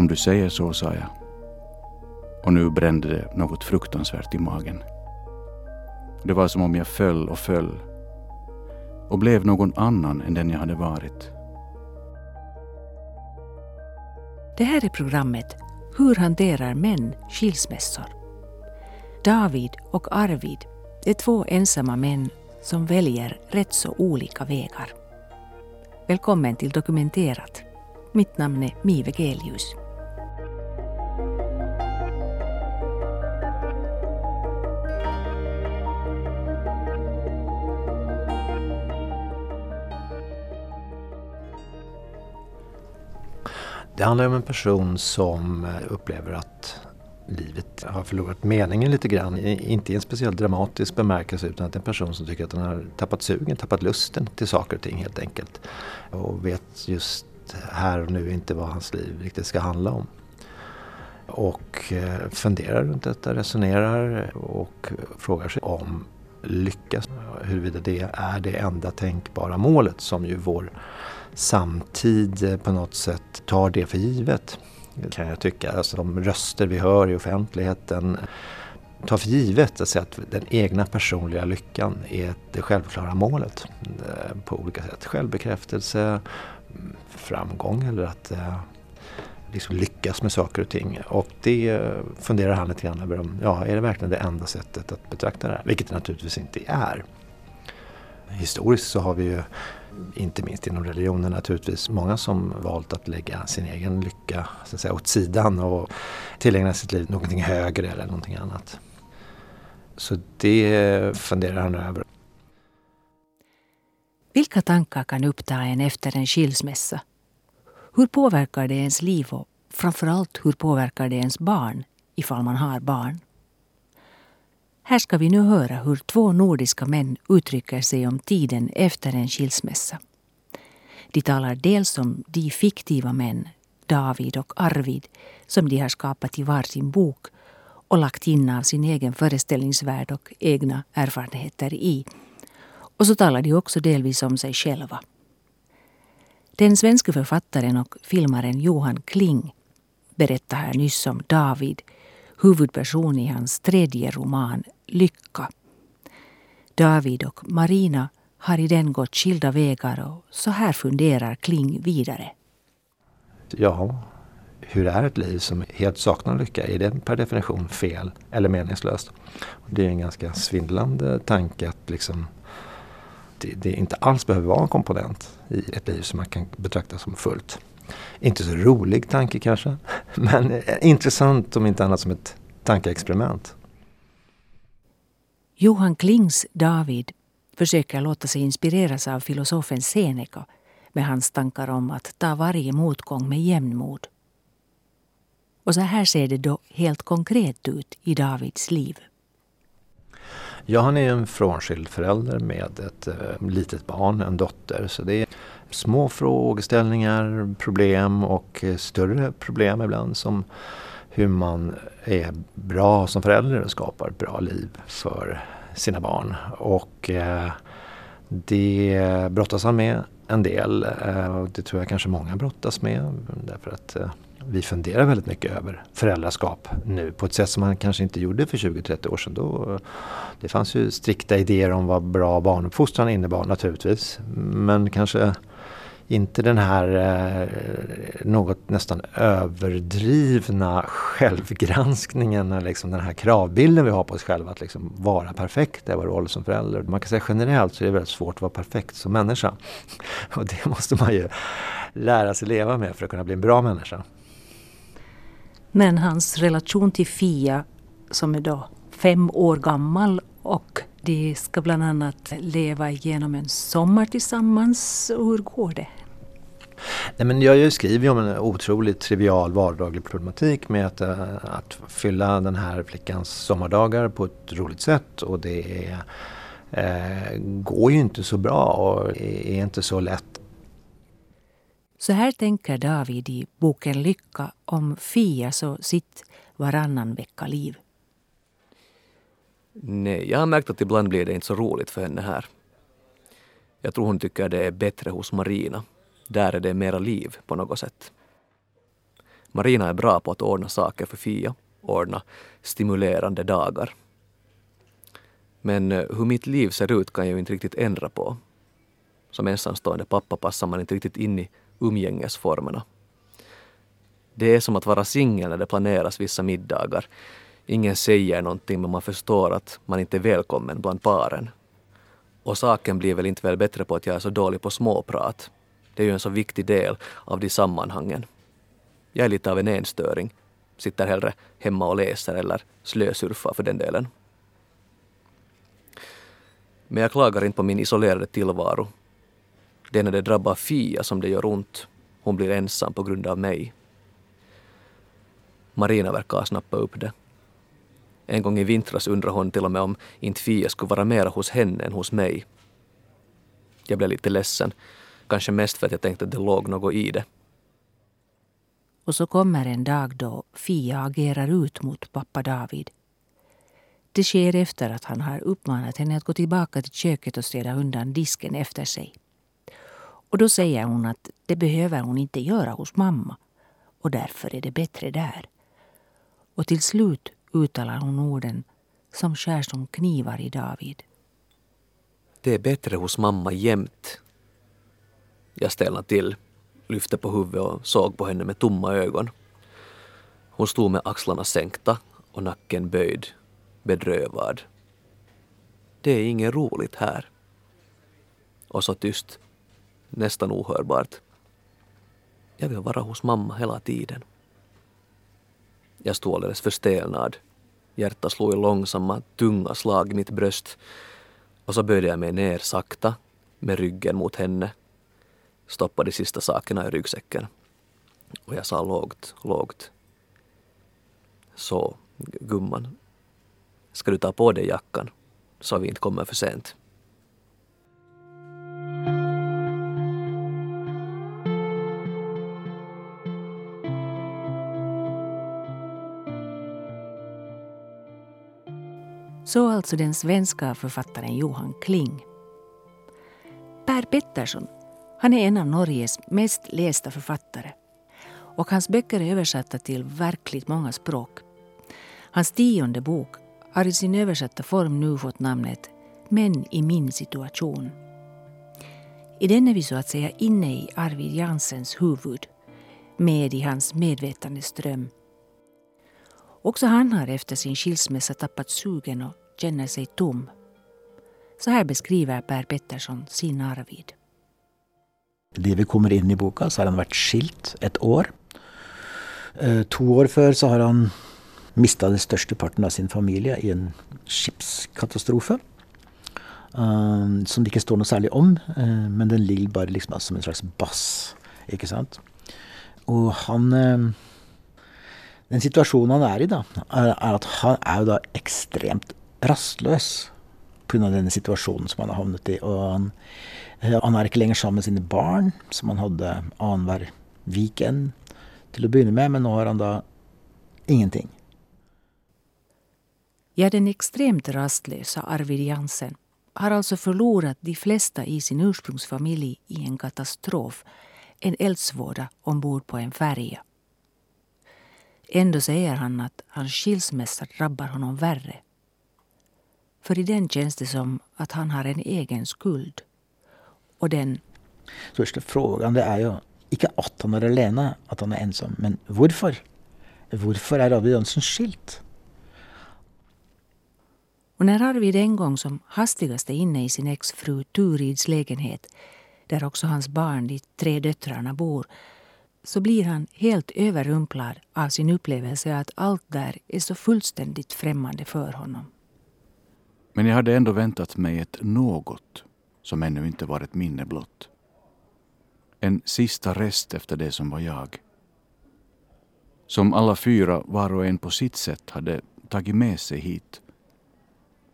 Om du säger så, sa jag. Och nu brände det något fruktansvärt i magen. Det var som om jag föll och föll och blev någon annan än den jag hade varit. Det här är programmet Hur hanterar män skilsmässor? David och Arvid är två ensamma män som väljer rätt så olika vägar. Välkommen till Dokumenterat. Mitt namn är Mive Gelius. Det handlar om en person som eh, upplever att livet har förlorat meningen lite grann. Inte i en speciellt dramatisk bemärkelse utan att det är en person som tycker att den har tappat sugen, tappat lusten till saker och ting helt enkelt. Och vet just här och nu inte vad hans liv riktigt ska handla om. Och eh, funderar runt detta, resonerar och frågar sig om lycka. Huruvida det är det enda tänkbara målet som ju vår samtid eh, på något sätt tar det för givet. Kan jag tycka. Alltså de röster vi hör i offentligheten tar för givet alltså att den egna personliga lyckan är det självklara målet eh, på olika sätt. Självbekräftelse, mm, framgång eller att eh, liksom lyckas med saker och ting. Och det funderar han lite grann över om, ja, är det verkligen det enda sättet att betrakta det här? Vilket det naturligtvis inte är. Historiskt så har vi ju inte minst inom religionen naturligtvis, många som valt att lägga sin egen lycka så att säga, åt sidan och tillägna sitt liv någonting högre eller någonting annat. Så det funderar han över. Vilka tankar kan uppta en efter en skilsmässa? Hur påverkar det ens liv och framförallt hur påverkar det ens barn ifall man har barn? Här ska vi nu höra hur två nordiska män uttrycker sig om tiden efter en skilsmässa. De talar dels om de fiktiva män, David och Arvid, som de har skapat i varsin bok och lagt in av sin egen föreställningsvärld och egna erfarenheter i. Och så talar de också delvis om sig själva. Den svenska författaren och filmaren Johan Kling berättar här nyss om David, huvudperson i hans tredje roman Lycka. David och Marina har i den gått skilda vägar och så här funderar Kling vidare. Ja, hur är ett liv som helt saknar lycka? Är det per definition fel eller meningslöst? Det är en ganska svindlande tanke att liksom det, det inte alls behöver vara en komponent i ett liv som man kan betrakta som fullt. Inte så rolig tanke kanske, men eh, intressant om inte annat som ett tankeexperiment. Johan Klings David försöker låta sig inspireras av filosofen Seneca med hans tankar om att ta varje motgång med jämnmod. Och så här ser det då helt konkret ut i Davids liv. Ja, han är en frånskild förälder med ett äh, litet barn, en dotter. Så det är små frågeställningar, problem och äh, större problem ibland som hur man är bra som förälder och skapar ett bra liv för sina barn. Och eh, det brottas han med en del. Eh, och det tror jag kanske många brottas med. Därför att eh, vi funderar väldigt mycket över föräldraskap nu på ett sätt som man kanske inte gjorde för 20-30 år sedan. Då, det fanns ju strikta idéer om vad bra barnuppfostran innebar naturligtvis. Men kanske inte den här eh, något nästan överdrivna självgranskningen, liksom den här kravbilden vi har på oss själva att liksom vara perfekt i vår roll som förälder. Man kan säga generellt så är det väldigt svårt att vara perfekt som människa. Och det måste man ju lära sig leva med för att kunna bli en bra människa. Men hans relation till Fia som är då fem år gammal och de ska bland annat leva igenom en sommar tillsammans. Hur går det? Nej, men jag skriver ju om en otroligt trivial vardaglig problematik med att, äh, att fylla den här flickans sommardagar på ett roligt sätt och det är, äh, går ju inte så bra och är inte så lätt så här tänker David i boken Lycka om Fias och sitt varannan vecka-liv. Nej, jag har märkt att ibland blir det inte så roligt för henne här. Jag tror hon tycker det är bättre hos Marina. Där är det mera liv på något sätt. Marina är bra på att ordna saker för Fia, ordna stimulerande dagar. Men eh, hur mitt liv ser ut kan jag ju inte riktigt ändra på. Som ensamstående pappa passar man inte riktigt in i umgängesformerna. Det är som att vara singel när det planeras vissa middagar. Ingen säger någonting men man förstår att man inte är välkommen bland paren. Och saken blir väl inte väl bättre på att jag är så dålig på småprat. Det är ju en så viktig del av de sammanhangen. Jag är lite av en enstöring. Sitter hellre hemma och läser eller slösurfar för den delen. Men jag klagar inte på min isolerade tillvaro. Det är när det drabbar Fia som det gör ont. Hon blir ensam på grund av mig. Marina verkar ha snappat upp det. En gång i vintras undrade hon till och med om inte Fia skulle vara mera hos henne än hos mig. Jag blev lite ledsen. Kanske mest för att jag tänkte att det låg något i det. Och så kommer en dag då Fia agerar ut mot pappa David. Det sker efter att han har uppmanat henne att gå tillbaka till köket och städa undan disken efter sig. Och då säger hon att det behöver hon inte göra hos mamma och därför är det bättre där. Och till slut uttalar hon orden som skär som knivar i David. Det är bättre hos mamma jämt. Jag stelnade till, lyfte på huvudet och såg på henne med tomma ögon. Hon stod med axlarna sänkta och nacken böjd, bedrövad. Det är inget roligt här. Och så tyst, nästan ohörbart. Jag vill vara hos mamma hela tiden. Jag stod alldeles förstelnad. Hjärtat slog i långsamma, tunga slag i mitt bröst. Och så böjde jag mig ner sakta, med ryggen mot henne stoppa de sista sakerna i ryggsäcken. Och jag sa lågt, lågt. Så, gumman. Ska du ta på dig jackan, så vi inte kommer för sent. Så alltså den svenska författaren Johan Kling. Per Pettersson, han är en av Norges mest lästa författare. Och hans böcker är översatta till verkligt många språk. Hans tionde bok har i sin översatta form nu fått namnet Män i min situation. I den är vi så att säga inne i Arvid Jansens huvud, med i hans medvetandeström. Också han har efter sin skilsmässa tappat sugen och känner sig tom. Så här beskriver Per Pettersson sin Arvid. Livet vi kommer in i boka så har han varit skilt ett år. Eh, två år før så har han mistat den största parten av sin familj i en skipskatastrofe. Eh, som det inte står något särskilt om, eh, men den ligger bara liksom som en slags bass. Ikke sant? Och han eh, Den situationen han är i, da, är, är att han är då extremt rastlös pga. denne situasjonen som han har havnet i. Og han, eh, han er ikke lenger sammen med sine barn, som han hadde annenhver weekend til å begynne med, men nu har han da ingenting. Ja, den extremt rastlösa Arvid Jansen har alltså förlorat de flesta i sin ursprungsfamilj i en katastrof, en eldsvåda ombord på en färja. Ändå säger han att hans skilsmässa drabbar honom värre. För i den känns det som att han har en egen skuld. Och den... Första frågan det är ju inte att han är alene, att han är ensam, men varför? Varför är Arvid Jansson skilt? Och när Arvid en gång som hastigast är inne i sin exfru Turids lägenhet, där också hans barn, de tre döttrarna, bor, så blir han helt överrumplad av sin upplevelse att allt där är så fullständigt främmande för honom. Men jag hade ändå väntat mig ett något som ännu inte var ett minne blott. En sista rest efter det som var jag. Som alla fyra, var och en på sitt sätt, hade tagit med sig hit.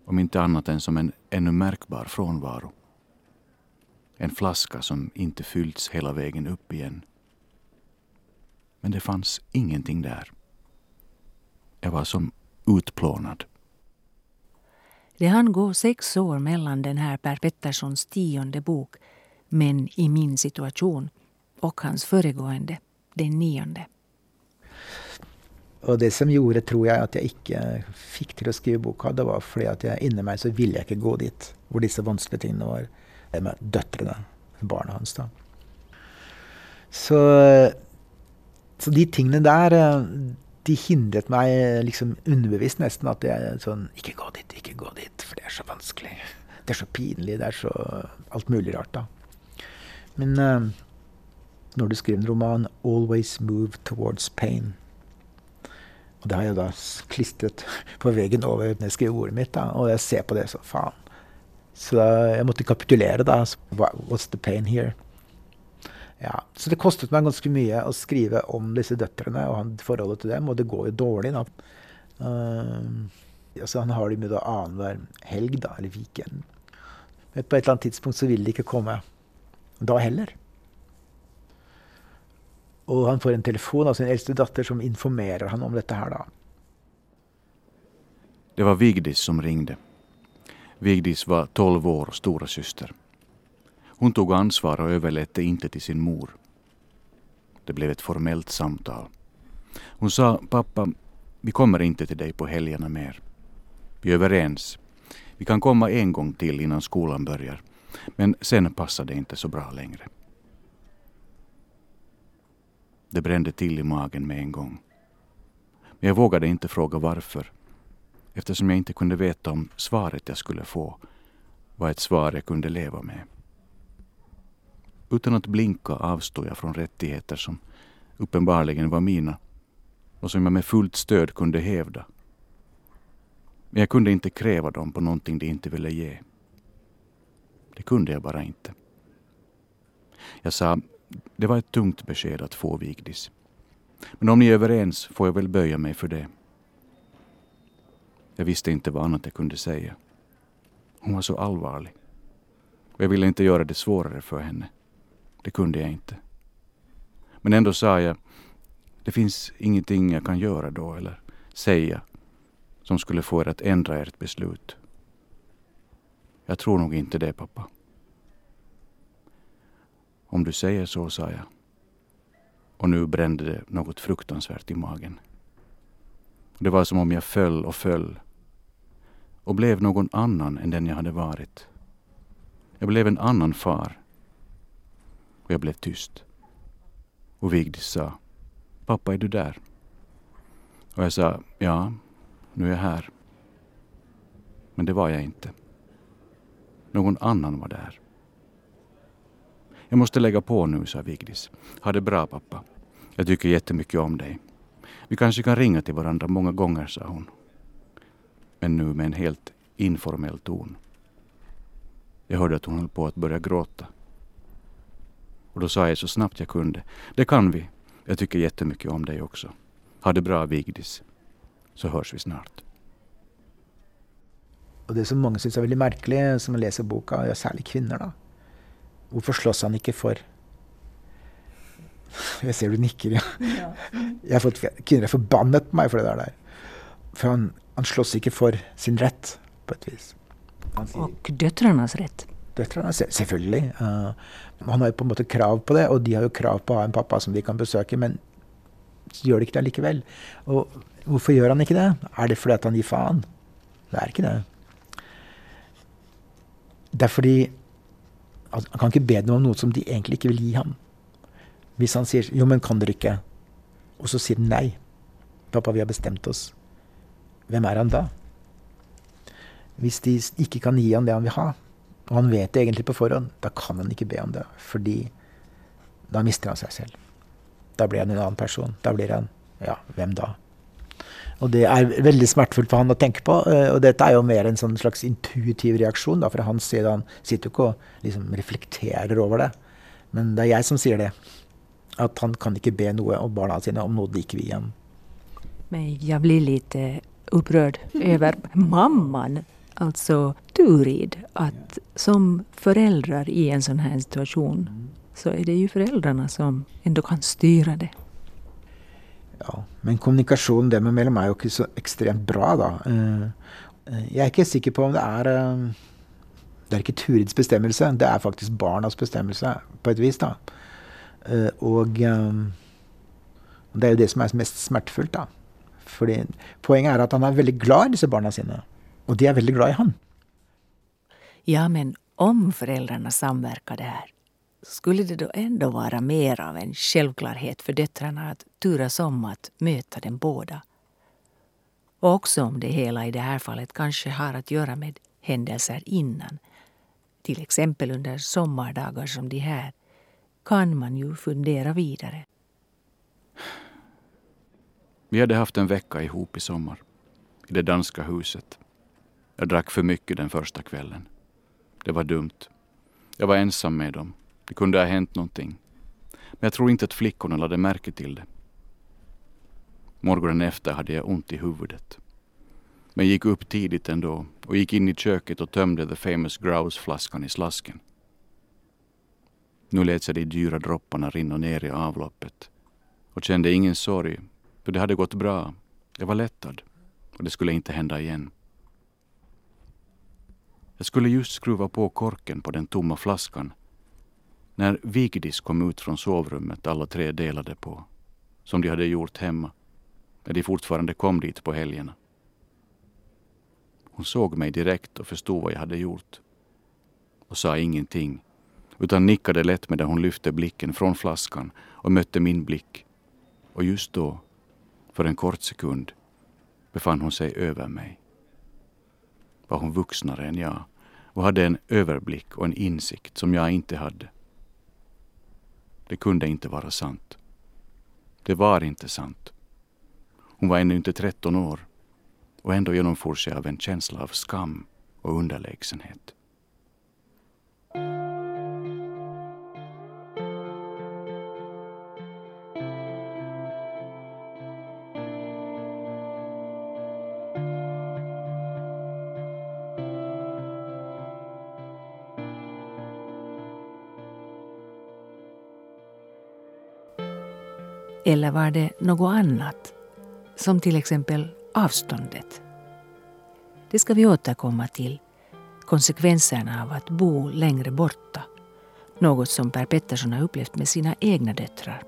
Om inte annat än som en ännu märkbar frånvaro. En flaska som inte fyllts hela vägen upp igen. Men det fanns ingenting där. Jag var som utplånad. Det hann gå sex år mellan den här Per Petterssons tionde bok Men i min situation och hans föregående, den nionde. Och det som gjorde, tror jag, att jag inte fick till att skriva boka, det var för att jag inni mig så ville jag inte gå dit där dessa vanskliga ting var. Det med döttrarna, barnen hans, då. Så, så de tingen där eh, de hindret meg eh, liksom underbevisst nesten at jeg sånn Ikke gå dit, ikke gå dit, for det er så vanskelig. Det er så pinlig, det er så alt mulig rart, da. Men eh, uh, når du skriver en roman 'Always move towards pain' Og det har jeg da klistret på veggen over når jeg skriver ordet mitt. Da. Og jeg ser på det så faen. Så jag jeg måtte kapitulere, da. What's the pain here? Ja, Så det kostet meg ganske mye å skrive om disse døtrene og forholdet til dem. Og det går jo dårlig, da. Uh, eh, altså han har dem jo da annenhver helg, da, eller weekend. Men på et eller annet tidspunkt så vil de ikke komme da heller. Og han får en telefon av sin eldste datter som informerer han om dette her, da. Det var Vigdis som ringde. Vigdis var tolv år och storasyster. Hon tog ansvar och överlät det inte till sin mor. Det blev ett formellt samtal. Hon sa, pappa, vi kommer inte till dig på helgerna mer. Vi är överens. Vi kan komma en gång till innan skolan börjar. Men sen passar det inte så bra längre. Det brände till i magen med en gång. Men jag vågade inte fråga varför eftersom jag inte kunde veta om svaret jag skulle få var ett svar jag kunde leva med. Utan att blinka avstod jag från rättigheter som uppenbarligen var mina och som jag med fullt stöd kunde hävda. Men jag kunde inte kräva dem på någonting de inte ville ge. Det kunde jag bara inte. Jag sa det var ett tungt besked att få Vigdis. Men om ni är överens får jag väl böja mig för det. Jag visste inte vad annat jag kunde säga. Hon var så allvarlig. Och jag ville inte göra det svårare för henne. Det kunde jag inte. Men ändå sa jag, det finns ingenting jag kan göra då eller säga som skulle få er att ändra ert beslut. Jag tror nog inte det, pappa. Om du säger så, sa jag. Och nu brände det något fruktansvärt i magen. Det var som om jag föll och föll och blev någon annan än den jag hade varit. Jag blev en annan far. Och jag blev tyst. Och Vigdis sa, pappa är du där? Och jag sa, ja, nu är jag här. Men det var jag inte. Någon annan var där. Jag måste lägga på nu, sa Vigdis. Ha det bra pappa. Jag tycker jättemycket om dig. Vi kanske kan ringa till varandra många gånger, sa hon. Men nu med en helt informell ton. Jag hörde att hon höll på att börja gråta. Och då sa jag så snabbt jag kunde. Det kan vi. Jag tycker jättemycket om dig också. Ha det bra Vigdis. Så hörs vi snart. Och det som många syns är väldigt märkligt som läser boken, ja, särskilt kvinnor då. Hvorfor slåss han ikke for Jeg ser du nikker, ja. Jeg har fått Kvinner er forbannet på meg for det der. For han, han slåss ikke for sin rett, på et vis. Og døtrenes? Døtrene, selvfølgelig. Uh, han har jo på en måte krav på det, og de har jo krav på å ha en pappa som de kan besøke, men så gjør de ikke det likevel. Og hvorfor gjør han ikke det? Er det fordi at han gir faen? Det er ikke det. Det er fordi han kan ikke be dem om noe som de egentlig ikke vil gi ham. Hvis han sier 'jo, men kan dere ikke', og så sier de nei. 'Pappa, vi har bestemt oss'. Hvem er han da? Hvis de ikke kan gi han det han vil ha, og han vet det egentlig på forhånd, da kan han ikke be om det. Fordi da mister han seg selv. Da blir han en annen person. Da blir han Ja, hvem da? Og det er veldig smertefullt for han å tenke på. Eh, og dette er jo mer en sånn slags intuitiv reaksjon da, fra hans side. Han sitter jo ikke og liksom reflekterer over det. Men det er jeg som sier det. At han kan ikke be noe om barna sine om noe de ikke vil. Men jag blir lite eh, upprörd över mamman, alltså Turid, att som föräldrar i en sån här situation så är det ju föräldrarna som ändå kan styra det. Ja, men kommunikasjonen dem imellom er jo ikke så ekstremt bra, da. Eh, eh, jeg er ikke sikker på om det er eh, Det er ikke Turids bestemmelse, det er faktisk barnas bestemmelse, på et vis, da. Og det er jo det som er mest. För poängen är att han är väldigt glad i dessa barnen sina. Och de är väldigt glada i honom. Ja, men om föräldrarna samverkade här skulle det då ändå vara mer av en självklarhet för döttrarna att turas om att möta dem båda. Och också om det hela i det här fallet kanske har att göra med händelser innan. Till exempel under sommardagar som de här kan man ju fundera vidare. Vi hade haft en vecka ihop i sommar. I det danska huset. Jag drack för mycket den första kvällen. Det var dumt. Jag var ensam med dem. Det kunde ha hänt någonting. Men jag tror inte att flickorna lade märke till det. Morgonen efter hade jag ont i huvudet. Men gick upp tidigt ändå och gick in i köket och tömde The Famous Grouse-flaskan i slasken. Nu lät jag de dyra dropparna rinna ner i avloppet och kände ingen sorg, för det hade gått bra. Jag var lättad och det skulle inte hända igen. Jag skulle just skruva på korken på den tomma flaskan när Vigdis kom ut från sovrummet alla tre delade på, som de hade gjort hemma, när de fortfarande kom dit på helgerna. Hon såg mig direkt och förstod vad jag hade gjort och sa ingenting utan nickade lätt medan hon lyfte blicken från flaskan och mötte min blick. Och just då, för en kort sekund, befann hon sig över mig. Var hon vuxnare än jag och hade en överblick och en insikt som jag inte hade. Det kunde inte vara sant. Det var inte sant. Hon var ännu inte 13 år och ändå genomfors jag av en känsla av skam och underlägsenhet. Eller var det något annat? Som till exempel avståndet. Det ska vi återkomma till. Konsekvenserna av att bo längre borta. Något som Per Pettersson har upplevt med sina egna döttrar.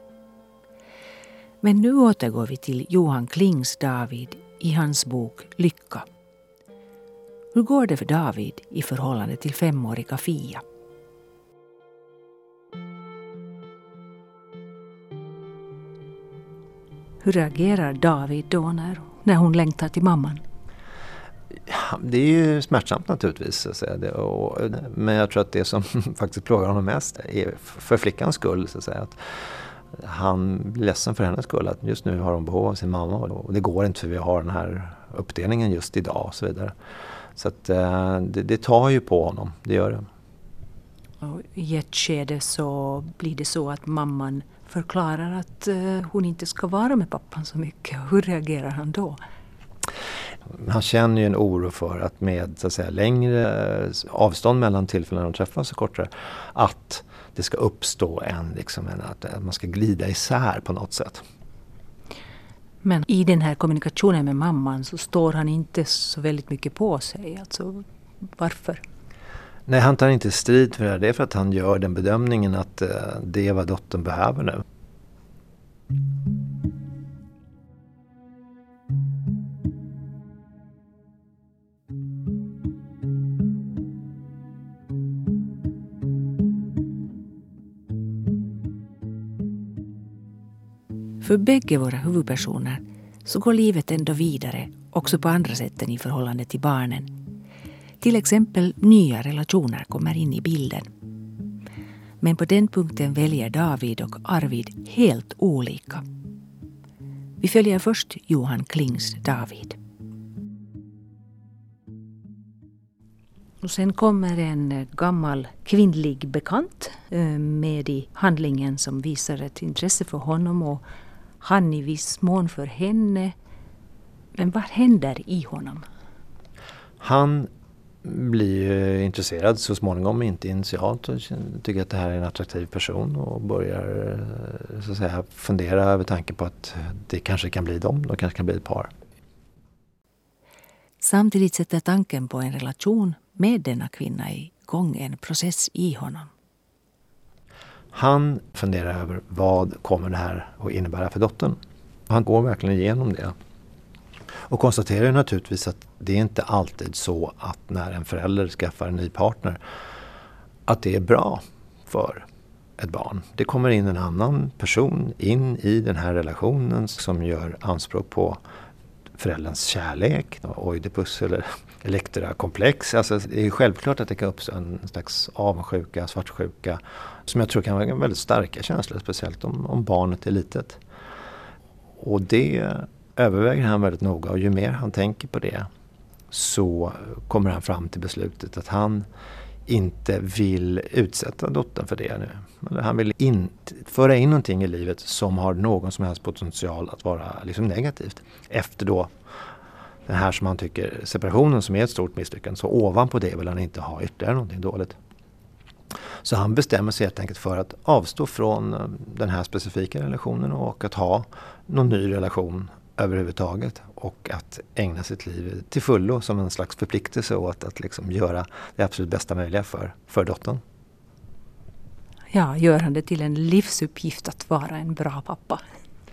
Men nu återgår vi till Johan Klings David i hans bok Lycka. Hur går det för David i förhållande till femåriga Fia? Hur reagerar David då när, när hon längtar till mamman? Ja, det är ju smärtsamt naturligtvis. Så att säga. Det, och, men jag tror att det som faktiskt plågar honom mest är för flickans skull. Så att säga, att han blir ledsen för hennes skull. Att just nu har hon behov av sin mamma och det går inte för vi har den här uppdelningen just idag och så vidare. Så att eh, det, det tar ju på honom, det gör det. Och I ett skede så blir det så att mamman förklarar att eh, hon inte ska vara med pappan så mycket. Hur reagerar han då? Han känner ju en oro för att med så att säga, längre eh, avstånd mellan tillfällen de träffas och kortare, att det ska uppstå en, liksom en att man ska glida isär på något sätt. Men i den här kommunikationen med mamman så står han inte så väldigt mycket på sig. Alltså, varför? Nej, han tar inte strid för det här. Det är för att han gör den bedömningen att eh, det är vad dottern behöver nu. För bägge våra huvudpersoner så går livet ändå vidare också på andra sätt än i förhållande till barnen till exempel nya relationer kommer in i bilden. Men på den punkten väljer David och Arvid helt olika. Vi följer först Johan Klings David. Och sen kommer en gammal kvinnlig bekant eh, med i handlingen som visar ett intresse för honom och han i viss mån för henne. Men vad händer i honom? Han blir intresserad så småningom, inte initialt, och tycker att det här är en attraktiv person och börjar eh, så att säga, fundera över tanken på att det kanske kan bli dem, de kanske kan bli ett par. Samtidigt sätter tanken på en relation med denna kvinna igång en process i honom. Han funderar över vad kommer det här att innebära för dottern. Han går verkligen igenom det. Och konstaterar naturligtvis att det är inte alltid så att när en förälder skaffar en ny partner att det är bra för ett barn. Det kommer in en annan person in i den här relationen som gör anspråk på förälderns kärlek, Oidipus eller Elektra-komplex. Alltså, det är självklart att det kan uppstå en slags avundsjuka, svartsjuka som jag tror kan vara väldigt starka känslor, speciellt om, om barnet är litet. Och det överväger han väldigt noga och ju mer han tänker på det så kommer han fram till beslutet att han inte vill utsätta dottern för det nu. Han vill inte föra in någonting i livet som har någon som helst potential att vara liksom negativt. Efter då den här som han tycker, separationen som är ett stort misslyckande. Så ovanpå det vill han inte ha ytterligare någonting dåligt. Så han bestämmer sig helt enkelt för att avstå från eh, den här specifika relationen och att ha någon ny relation överhuvudtaget. Och att ägna sitt liv till fullo som en slags förpliktelse att, att liksom göra det absolut bästa möjliga för, för dottern. Ja, gör han det till en livsuppgift att vara en bra pappa?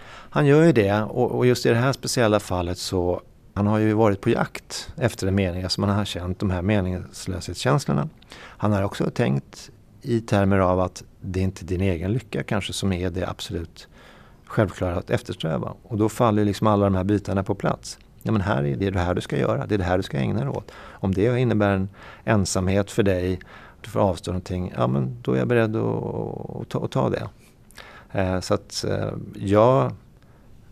Han gör ju det och, och just i det här speciella fallet så han har ju varit på jakt efter en mening, alltså man har känt de här meningslöshetskänslorna. Han har också tänkt i termer av att det är inte din egen lycka kanske som är det absolut självklara att eftersträva. Och då faller liksom alla de här bitarna på plats. Ja men här är det det här du ska göra, det är det här du ska ägna dig åt. Om det innebär en ensamhet för dig, du får avstå någonting, ja men då är jag beredd att, att, ta, att ta, det. Eh, så att eh, jag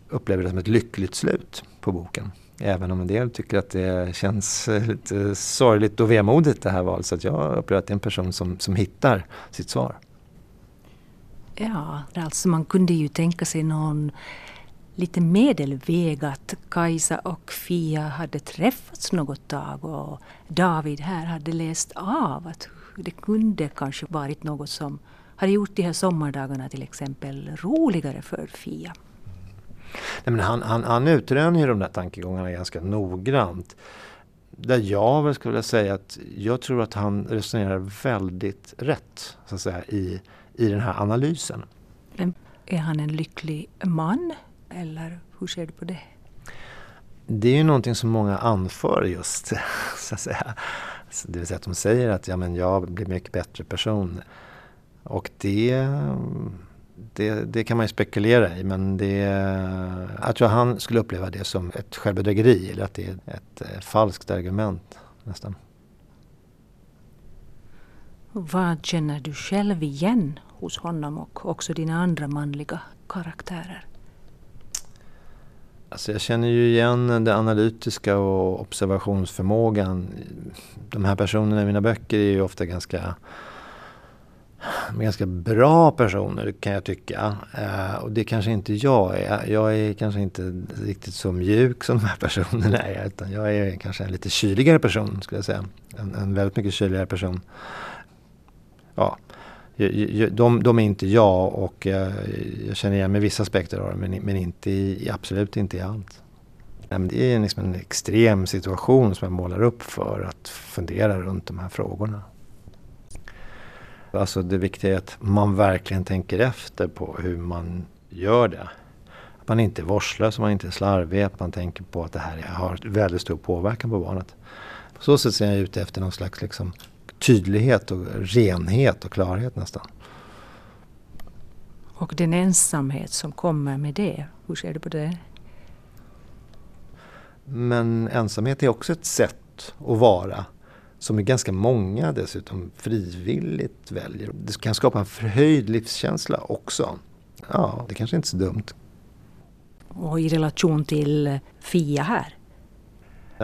upplever det som ett lyckligt slut på boken. Även om en del tycker att det känns eh, lite sorgligt och vemodigt det här valet. Så jag upplever att det är en person som, som hittar sitt svar. Ja, alltså man kunde ju tänka sig någon lite medelväg att Kajsa och Fia hade träffats något tag och David här hade läst av att det kunde kanske varit något som hade gjort de här sommardagarna till exempel roligare för Fia. Nej, men han, han, han utröner ju de där tankegångarna ganska noggrant. Där jag väl skulle säga att jag tror att han resonerar väldigt rätt så att säga, i, i den här analysen. Är han en lycklig man? Eller hur ser du på det? Det är ju någonting som många anför just, så att säga. Det vill säga att de säger att ja, men jag blir mycket bättre person. Och det det, det, kan man ju spekulera i men det, jag tror han skulle uppleva det som ett självbedrägeri eller att det är ett, falskt argument nästan. Vad känner du själv igen hos honom och också dina andra manliga karaktärer? Alltså jag känner ju igen det analytiska och observationsförmågan. De här personerna i mina böcker är ju ofta ganska ganska bra personer kan jag tycka. Eh, och det kanske inte jag är. Jag är kanske inte riktigt så mjuk som de här personerna är. Utan jag är kanske en lite kyligare person skulle jag säga. En, en väldigt mycket kyligare person. Ja, de, de är inte jag och eh, jag, känner igen mig vissa aspekter av det men, men inte i, absolut inte i allt. Det är liksom en extrem situation som jag målar upp för att fundera runt de här frågorna. Alltså det viktiga är att man verkligen tänker efter på hur man gör det. Att man inte är vårdslös, man inte är slarvig, att man tänker på att det här har väldigt stor påverkan på barnet. På så sätt ser jag ute efter någon slags liksom, tydlighet och renhet och klarhet nästan. Och den ensamhet som kommer med det, hur ser du på det? Men ensamhet är också ett sätt att vara som är ganska många dessutom frivilligt väljer. Det kan skapa en förhöjd livskänsla också. Ja, det kanske inte är så dumt. Och i relation till Fia här?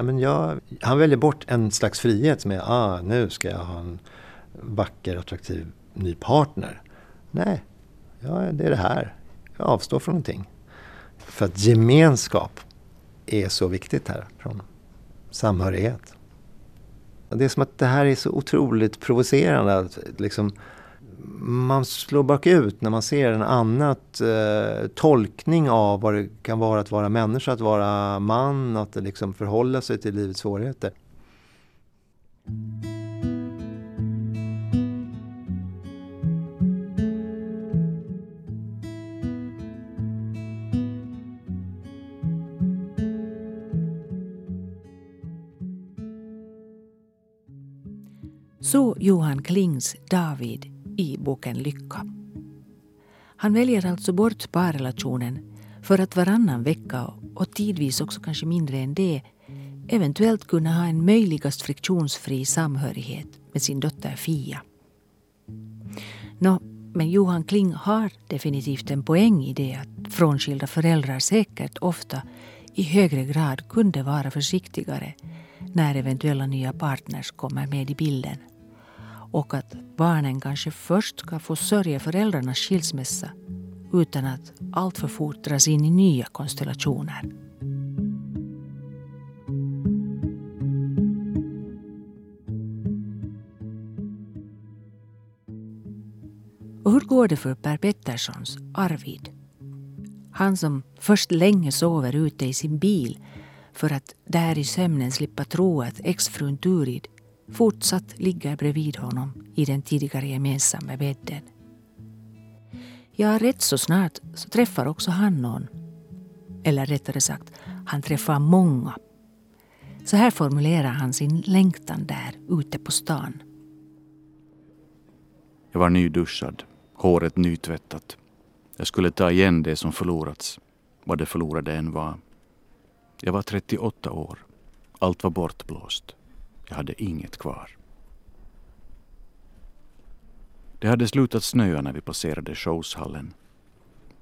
Nej men jag, han väljer bort en slags frihet som är ah, nu ska jag ha en vacker, attraktiv ny partner. Nej, ja, det är det här. Jag avstår från någonting. För att gemenskap är så viktigt här. Från samhörighet. Det är som att det här är så otroligt provocerande. Att liksom, man slår bakut när man ser en annan eh, tolkning av vad det kan vara att vara människa, att vara man, att liksom förhålla sig till livets svårigheter. Så Johan Klings David i boken Lycka. Han väljer alltså bort parrelationen för att varannan vecka och tidvis också kanske mindre än det eventuellt kunna ha en möjligast friktionsfri samhörighet med sin dotter Fia. Nå, men Johan Kling har definitivt en poäng i det att frånskilda föräldrar säkert ofta i högre grad kunde vara försiktigare när eventuella nya partners kommer med i bilden. Och att barnen kanske först ska få sörja föräldrarnas skilsmässa utan att alltför fort dras in i nya konstellationer. Och hur går det för Per Petterssons Arvid? Han som först länge sover ute i sin bil för att där i sömnen slippa tro att exfrun Turid fortsatt ligger bredvid honom i den tidigare gemensamma bädden. Ja, rätt så snart så träffar också han någon. Eller rättare sagt, han träffar många. Så här formulerar han sin längtan där ute på stan. Jag var nyduschad, håret nytvättat. Jag skulle ta igen det som förlorats, vad det förlorade än var. Jag var 38 år. Allt var bortblåst. Jag hade inget kvar. Det hade slutat snöa när vi passerade showshallen.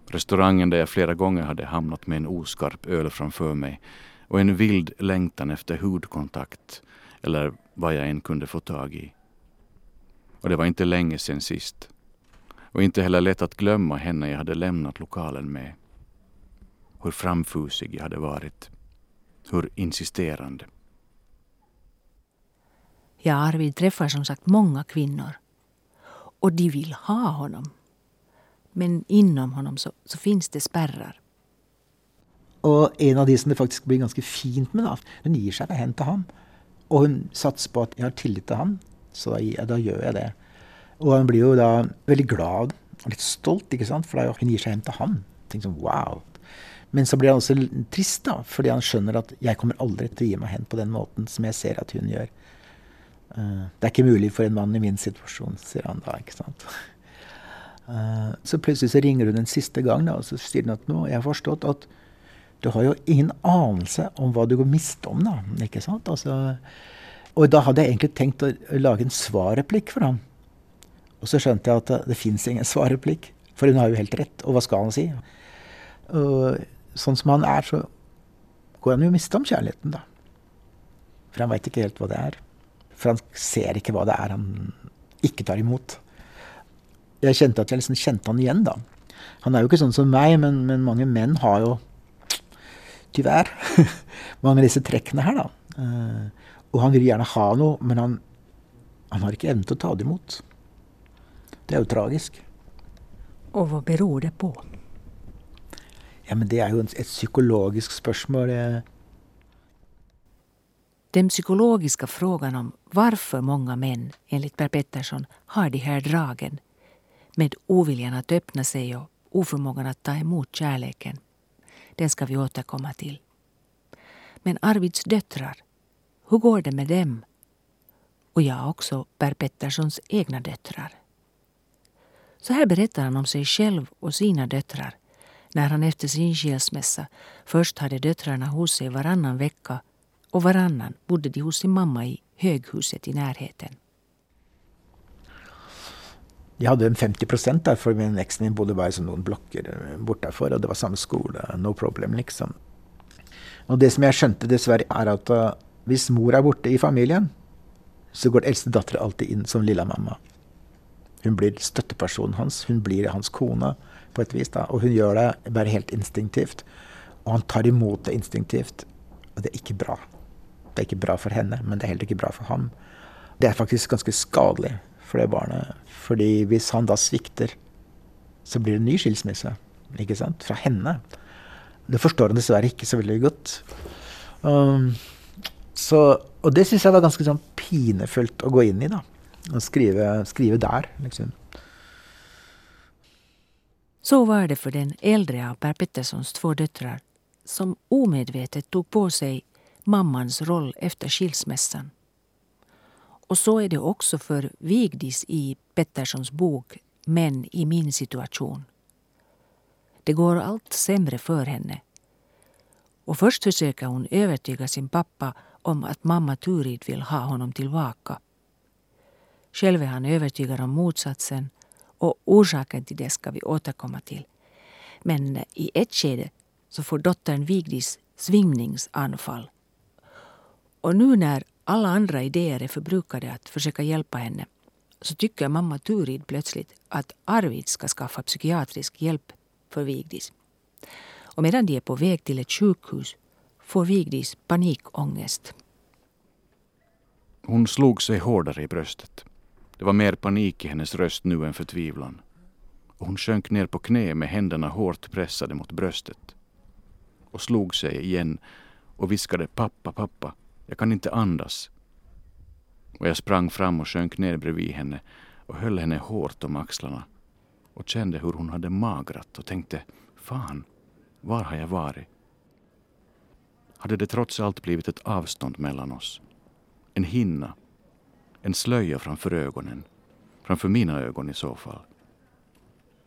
Restaurangen där jag flera gånger hade hamnat med en oskarp öl framför mig och en vild längtan efter hudkontakt eller vad jag än kunde få tag i. Och det var inte länge sen sist. Och inte heller lätt att glömma henne jag hade lämnat lokalen med. Hur framfusig jag hade varit. Hur insisterande. Ja, Arvid träffar som sagt många kvinnor. Och de vill ha honom. Men inom honom så, så finns det spärrar. Och en av de som det faktiskt blir ganska fint med, da, den ger sig hen till honom. Och hon satsar på att jag har tillit till honom, så då, då gör jag det. Och han blir ju då väldigt glad och lite stolt, inte sant? för hon ger sig hem till honom. Tänk som wow. Men så blir han också trist, då, för han skönjer att jag kommer aldrig att ge mig hän på den måten som jag ser att hon gör. Eh, det är inte möjligt för en man i min situation, säger han da. ikke sant? Eh, så plötsligt så ringer hon en sista gång da, och så säger at att nu har jag förstått att du har ju ingen anelse om vad du går miste om. da. ikke sant? Altså, och då hade jag egentligen tänkt att lage en svarreplikk för honom. Och så skjønte jag att det, det finns ingen svarreplikk, För hon har ju helt rätt. Och vad ska han säga? Og sånn som han är så går han ju miste om kärleken da. För han vet inte helt vad det är. För han ser inte vad det är han inte tar emot. Jag kände att jag liksom kände honom igen då. Han är ju inte sån som mig, men, men många män har ju tyvärr många av träcken här då. Uh, och han vill gärna ha något, men han, han har inte evne att ta det emot. Det är ju tragiskt. Och vad beror det på? Ja, men det är ju ett psykologiskt spörsmål. Den psykologiska frågan om varför många män, enligt Per Pettersson, har de här dragen med oviljan att öppna sig och oförmågan att ta emot kärleken, den ska vi återkomma till. Men Arvids döttrar, hur går det med dem? Och jag också Per Petterssons egna döttrar. Så här berättar han om sig själv och sina döttrar när han efter sin skilsmässa först hade döttrarna hos sig varannan vecka och varannan bodde de hos sin mamma i höghuset i närheten. Jag hade en 50 procent där för min exen bodde bara som någon blocker bortanför och det var samma skola, no problem liksom. Och det som jag skönte dessvärre är att uh, mor är borta i familjen så går äldste dottern alltid in som lilla mamma. Hon blir stöttepersonen hans, hon blir hans kona på ett vis. Då. Och hon gör det bara helt instinktivt. Och han tar emot det instinktivt. Och det är inte bra. Det är inte bra för henne, men det är heller inte bra för honom. Det är faktiskt ganska skadligt för det barnet. För om han då sviktar så blir det en ny skilsmässa. Ikke sant? Fra henne. Det förstår han dessvärre inte så väldigt gott. Um, så, och det syns jag var ganska sånn pinefullt att gå in i. da och skriva, skriva där. Liksom. Så var det för den äldre av Per Petterssons två döttrar som omedvetet tog på sig mammans roll efter skilsmässan. Och så är det också för Vigdis i Petterssons bok Män i min situation. Det går allt sämre för henne. Och först försöker hon övertyga sin pappa om att mamma Turid vill ha honom tillbaka. Själv är han övertygad om motsatsen och orsaken till det ska vi återkomma till. Men i ett skede så får dottern Vigdis svimningsanfall. Och nu när alla andra idéer är förbrukade att försöka hjälpa henne så tycker mamma Turid plötsligt att Arvid ska skaffa psykiatrisk hjälp för Vigdis. Och medan de är på väg till ett sjukhus får Vigdis panikångest. Hon slog sig hårdare i bröstet. Det var mer panik i hennes röst nu än förtvivlan. Och hon sjönk ner på knä med händerna hårt pressade mot bröstet. Och slog sig igen och viskade pappa, pappa, jag kan inte andas. Och jag sprang fram och sjönk ner bredvid henne och höll henne hårt om axlarna och kände hur hon hade magrat och tänkte, fan, var har jag varit? Hade det trots allt blivit ett avstånd mellan oss? En hinna? En slöja framför ögonen? Framför mina ögon i så fall.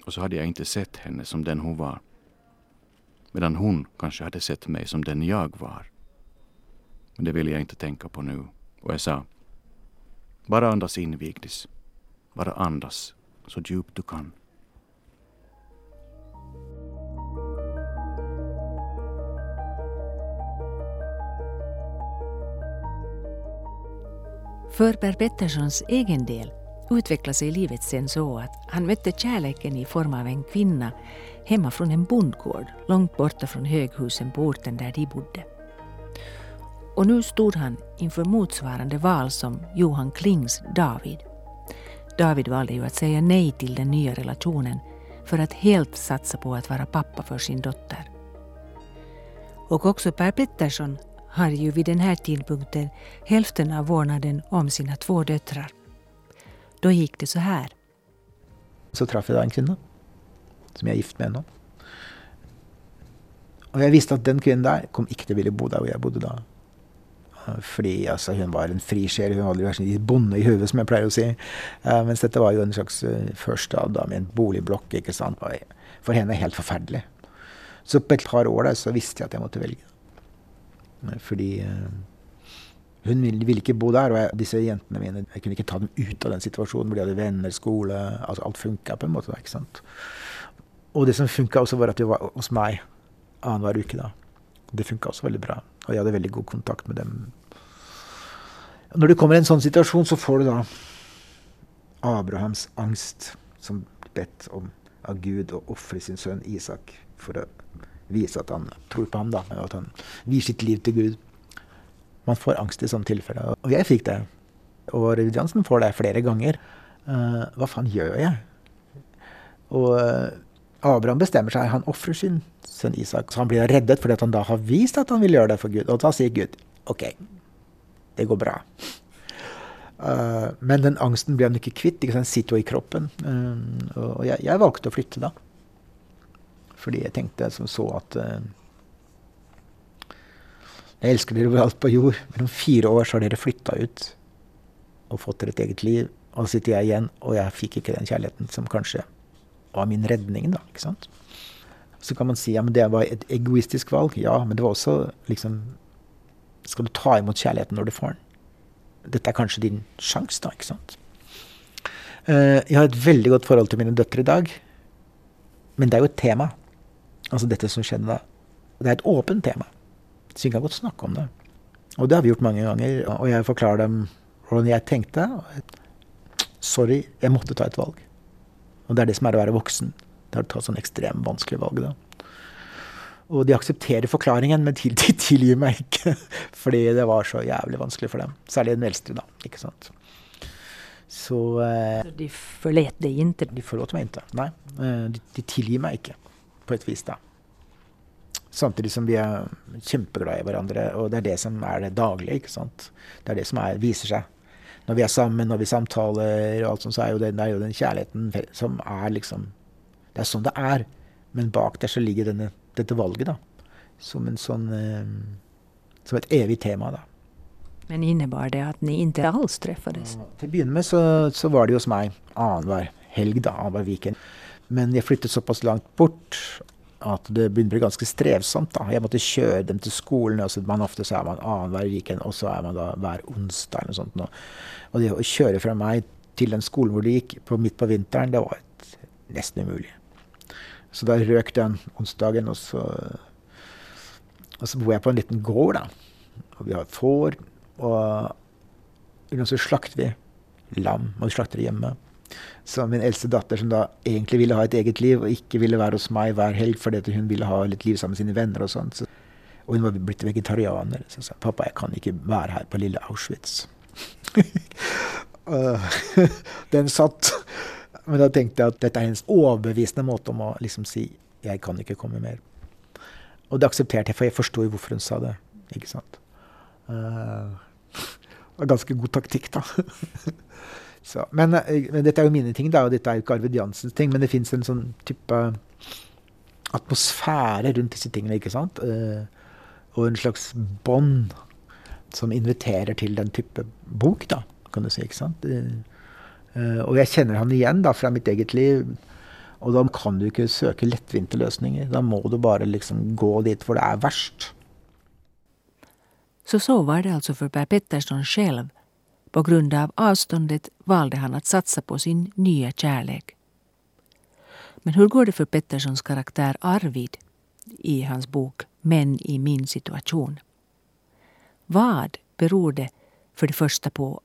Och så hade jag inte sett henne som den hon var. Medan hon kanske hade sett mig som den jag var. Men det ville jag inte tänka på nu. Och jag sa, bara andas in Vigdis. Bara andas så djupt du kan. För Per Petterssons egen del utvecklade sig livet sen så att han mötte kärleken i form av en kvinna hemma från en bondgård långt borta från höghusen på orten där de bodde. Och nu stod han inför motsvarande val som Johan Klings David. David valde ju att säga nej till den nya relationen för att helt satsa på att vara pappa för sin dotter. Och också Per Pettersson har ju vid den här tidpunkten hälften av vårdnaden om sina två döttrar. Då gick det så här. Så träffade jag en kvinna som jag är gift med ännu. Och jag visste att den kvinnan där kom inte vilja bo där och jag bodde där. Fordi altså, hun var en frisjel. Hun hadde vært en bonde i hodet, som jeg pleier å si. Uh, mens dette var jo en slags eh, uh, førstad med en boligblokk. ikke sant? For henne helt forferdelig. Så på et par år der så visste jeg at jeg måtte velge. Eh, fordi uh, hun ville, ville ikke bo der. Og jeg, disse jentene mine Jeg kunne ikke ta dem ut av den situasjonen hvor de hadde venner, skole altså Alt funka på en måte. Ikke sant? Og det som funka også, var at de var hos meg annenhver uke. da. Det funka også veldig bra. Og jeg hadde veldig god kontakt med dem. Når du kommer i en sånn situasjon, så får du da Abrahams angst, som bedt om av Gud å ofre sin sønn Isak for å vise at han tror på ham, da, og at han viser sitt liv til Gud. Man får angst i sånne tilfeller. Og jeg fikk det. Og Revid Jansen får det flere ganger. Uh, hva faen gjør jeg? Og uh, Abraham bestemmer seg. Han ofrer sin sønn Isak. Så han blir reddet fordi han da har vist at han vil gjøre det for Gud. Og da sier Gud OK, det går bra. Uh, men den angsten ble han ikke kvitt. Ikke Den sitter jo i kroppen. Eh, uh, og jeg, jeg, valgte å flytte da. Fordi jeg tenkte som så at uh, eh, Jeg elsker dere overalt på jord, men om fire år så har dere flytta ut og fått dere et eget liv. Og så sitter jeg igjen, og jeg fikk ikke den kjærligheten som kanskje var min redning, da. ikke sant? Så kan man si ja, men det var et egoistisk valg. Ja, men det var også liksom Skal du ta imot kjærligheten når du får den? Dette er kanskje din sjanse, da, ikke sant? Eh, jeg har et veldig godt forhold til mine døtre i dag. Men det er jo et tema. Altså dette som skjedde da. Det er et åpent tema. Så vi kan godt snakke om det. Og det har vi gjort mange ganger. Og jeg forklarer dem hvordan jeg tenkte. Sorry, jeg måtte ta et valg. Og det er det som er å være voksen. Det er å ta sånn ekstremt vanskelig valg. da. Og de aksepterer forklaringen, men de, de tilgir meg ikke. Fordi det var så jævlig vanskelig for dem. Særlig den eldste, da. ikke sant. Så eh, De forlot deg ikke? De forlot meg ikke, nei. Eh, de, de tilgir meg ikke, på et vis, da. Samtidig som vi er kjempeglade i hverandre, og det er det som er det daglige. ikke sant? Det er det som er, viser seg. Når vi er sammen, når vi samtaler, og alt sånt, så er jo det, det er jo den kjærligheten som er liksom Det er sånn det er. Men bak der så ligger denne, dette valget, da. Som en sånn eh, Som et evig tema, da. Men innebar det att ni inte alls träffades? Till att börja med så, så var det hos mig annanhver helg, då, annanhver weekend. Men jag flyttade så pass långt bort att det började bli ganska strävsamt. Då. Jag måste köra dem till skolan. Och så man ofta så är man ah, annanhver vecka och så är man då varje onsdag. Eller sånt. Och det att köra från mig till den skolan där det gick på, mitt på vintern, det var ett, nästan omöjligt. Så där rök den onsdagen och så, och så bor jag på en liten gård. Då. Och vi har får. Och och så slaktar vi lamm, och vi slaktar hemma. Så min äldsta dotter som då egentligen ville ha ett eget liv och inte ville vara hos mig varje helg för att hon ville ha ett liv sammen med sina vänner och sånt. Så, och hon var blivit vegetarianer. Så sa pappa jag kan inte vara här på lilla Auschwitz. Den satt. Men då tänkte jag att detta är hennes överbevisande måte om att liksom säga jag kan inte komma mer. Och det accepterade jag för jag förstår ju varför hon sa det. Inte sant? Uh, ganska god taktik då. Så, men, eh, men, dette er jo mine ting, da, og dette er jo ikke Arvid Jansens ting. Men det fins en sånn type eh, atmosfære rundt disse tingene, ikke sant? Eh, uh, og en slags bånd som inviterer til den type bok, da, kan du si. ikke sant? Uh, og jeg kjenner han igjen da, fra mitt eget liv. Og da kan du ikke søke lettvinte løsninger. Da må du bare liksom gå dit hvor det er verst. Så så var det alltså för Per Pettersson själv på grund av avståndet valde han att satsa på sin nya kärlek. Men hur går det för Petterssons karaktär Arvid i hans bok Män i min situation? Vad beror det för det första på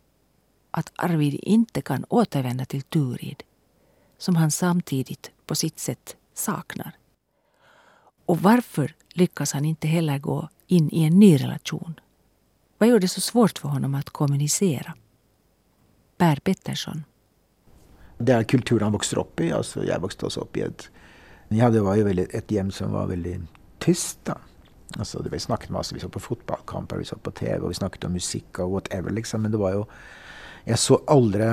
att Arvid inte kan återvända till Turid som han samtidigt på sitt sätt saknar? Och varför lyckas han inte heller gå in i en ny relation vad gör det så svårt för honom att kommunicera? Per Pettersson. Den kulturen han växte upp i. Alltså jag växte också upp i ett... Ja, hade var ju väldigt, ett hem som var väldigt tyst. Då. Alltså, vi snackade massor. Vi såg på fotbollskamper, vi såg på TV och vi snackade om musik och whatever. Liksom. Men det var ju... Jag såg aldrig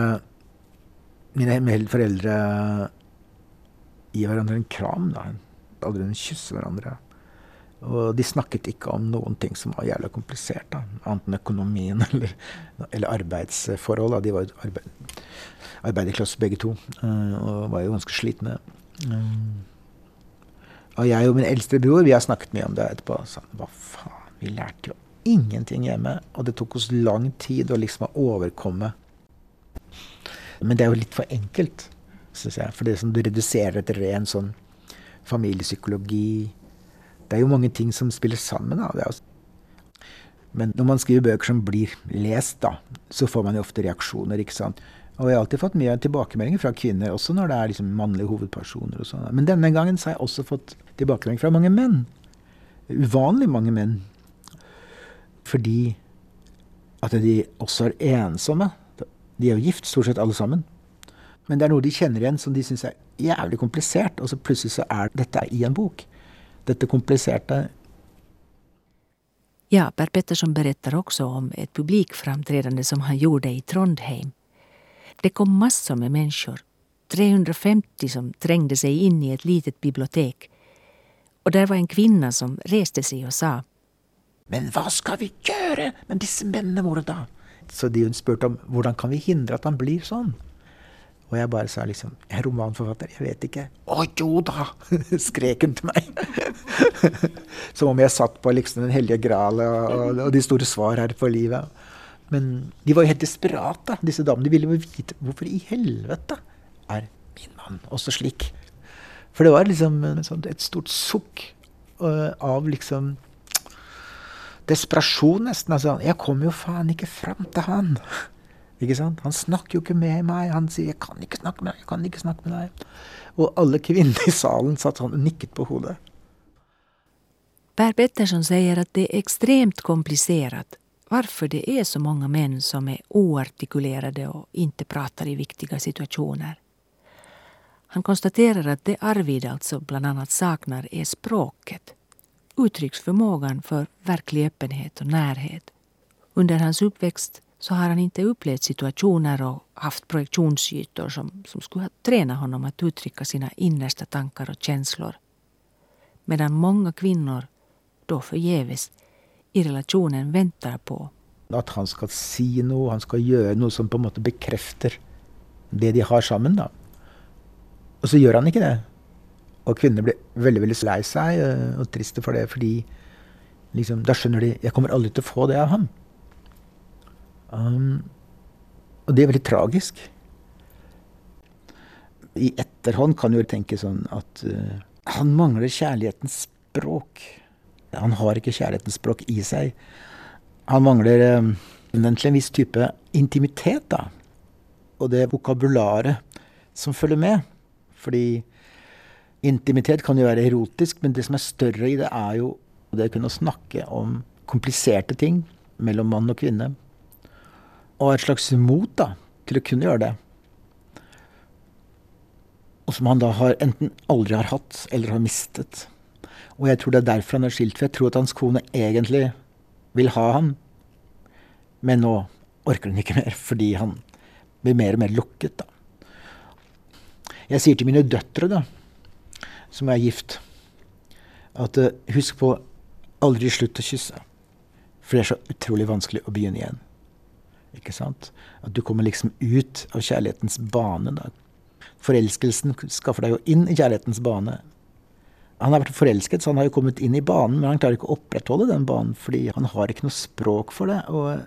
mina föräldrar ge varandra en kram. Då. Aldrig kyssa varandra. Og de snakket ikke om noen ting som var jævla komplisert, da. annet enn økonomien eller, eller arbeidsforhold. Da. De var jo arbeid, arbeiderklasse begge to, eh, og var jo ganske slitne. och og jeg og min eldste bror vi har snakket mye om det etterpå. Sånn, hva faen, vi lærte jo ingenting hjemme. Og det tok oss lang tid å liksom overkomme. Men det er jo litt for enkelt, syns jeg. For det som du reduserer til ren sånn familiepsykologi det er jo mange ting som spiller sammen. Da. Men når man skriver bøker som blir lest, da, så får man jo ofte reaksjoner. ikke sant? Og jeg har alltid fått mye tilbakemeldinger fra kvinner, også når det er liksom mannlige hovedpersoner. og sånn. Men denne gangen så har jeg også fått tilbakemeldinger fra mange menn. Uvanlig mange menn. Fordi at de også er ensomme. De er jo gift, stort sett alle sammen. Men det er noe de kjenner igjen som de syns er jævlig komplisert, og så plutselig så er dette i en bok detta komplicerade. Ja, Per Pettersson berättar också om ett publikframträdande som han gjorde i Trondheim. Det kom massor med människor. 350 som trängde sig in i ett litet bibliotek. Och där var en kvinna som reste sig och sa Men vad ska vi göra med dessa männen våra då? Så de spurte om hur kan vi hindra att han blir sån? Och jag bara sa liksom, jag är romanförfattare, jag vet inte. Åh jo då, skrek hon till mig. Som om jag satt på liksom den heliga graal och, och, de stora svar här på livet. Men de var ju helt desperata, dessa damer. De ville veta varför i helvete är min man också slik. För det var liksom ett stort suck uh, av liksom desperation nästan. Alltså, jag kommer ju fan inte fram till han. Ikke sant? Han snakker jo ikke med meg. Han sier 'jeg kan ikke snakke med deg', jeg kan ikke snakke med deg. Og alle kvinnene i salen satt sånn og nikket på hodet. Per Pettersson säger att det är extremt komplicerat varför det är så många män som är oartikulerade och inte pratar i viktiga situationer. Han konstaterar att det Arvid alltså bland annat saknar är språket. Uttrycksförmågan för verklig öppenhet och närhet. Under hans uppväxt så har han inte upplevt situationer och haft projektionsytor som, som skulle ha tränat honom att uttrycka sina innersta tankar och känslor. Medan många kvinnor, då förgäves, i relationen väntar på Att han ska säga något, han ska göra något som på något sätt bekräftar det de har samman. Då. Och så gör han inte det. Och kvinnor blir väldigt, väldigt lei seg øh, og det, för liksom, da skjønner de jag kommer aldrig att få det av honom. Um, och det är väldigt tragiskt. I efterhand kan du tänka tenke att uh, han manglar kärlekens språk. Han har inte kärlekens språk i sig. Han mangler um, eh, en viss typ av intimitet, då. och det vokabularet som följer med. För intimitet kan ju vara erotisk, men det som är större i det, är ju det kunna kunne om komplicerade ting mellan man och kvinna. Og et slags mot da, til å kunne gjøre det. Og som han da har enten aldri har hatt eller har mistet. Og jeg tror det er derfor han er skilt. For jeg tror at hans kone egentlig vil ha han. Men nå orker hun ikke mer, fordi han blir mer og mer lukket, da. Jeg sier til mine døtre, da, som er gift, at uh, eh, husk på aldri slutt å kysse. For det er så utrolig vanskelig å begynne igjen. Ikke sant? At du kommer liksom ut av kjærlighetens bane. da. Forelskelsen skaffer deg jo inn i kjærlighetens bane. Han har vært forelsket, så han har jo kommet inn i banen, men han klarer ikke å opprettholde den banen fordi han har ikke noe språk for det. Og,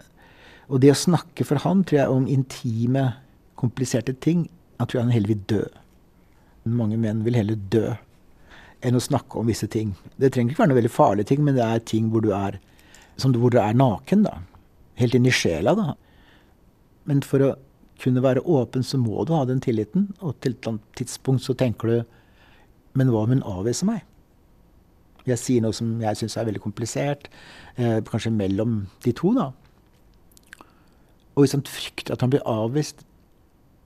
og det å snakke for han, tror jeg, om intime, kompliserte ting, han tror han heller vil dø. Mange menn vil heller dø enn å snakke om visse ting. Det trenger ikke være noe veldig farlige ting, men det er ting hvor du er, hvor du er naken. da. Helt inn i sjela. da. Men for å kunne være åpen, så må du ha den tilliten. Og til et tidspunkt så tenker du Men hva om hun avviser meg? Jeg sier noe som jeg syns er veldig komplisert. Eh, kanskje mellom de to, da. Og hvis han frykter at han blir avvist,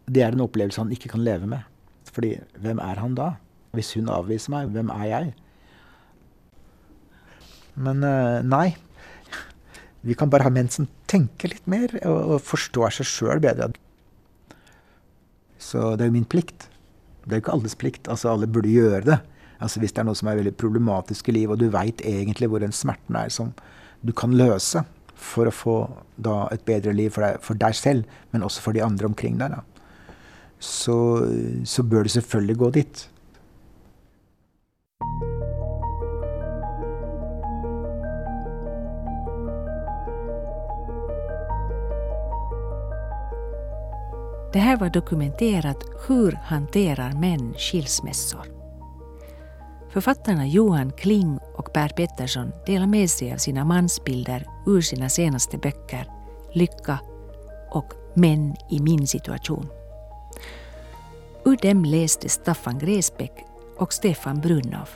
det er en opplevelse han ikke kan leve med. Fordi hvem er han da? Hvis hun avviser meg, hvem er jeg? Men eh, nei. Vi kan bare ha mensen tenker litt mer og, og forstår seg sjøl bedre. Så det er jo min plikt. Det er jo ikke alles plikt. Altså, alle burde gjøre det. Altså, hvis det er noe som er veldig problematisk i livet, og du veit egentlig hvor den smerten er som du kan løse for å få da, et bedre liv for deg, for deg, selv, men også for de andre omkring deg, da. Så, så bør du selvfølgelig gå dit. Det här var dokumenterat Hur hanterar män skilsmässor? Författarna Johan Kling och Per Pettersson delar med sig av sina mansbilder ur sina senaste böcker Lycka och Män i min situation. Ur dem läste Staffan Gräsbäck och Stefan Brunnow.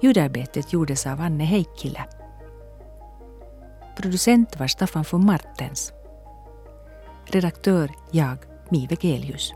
Ljudarbetet gjordes av Anne Heikkilä. Producent var Staffan von Martens. redaktör jag, Mive Gelius.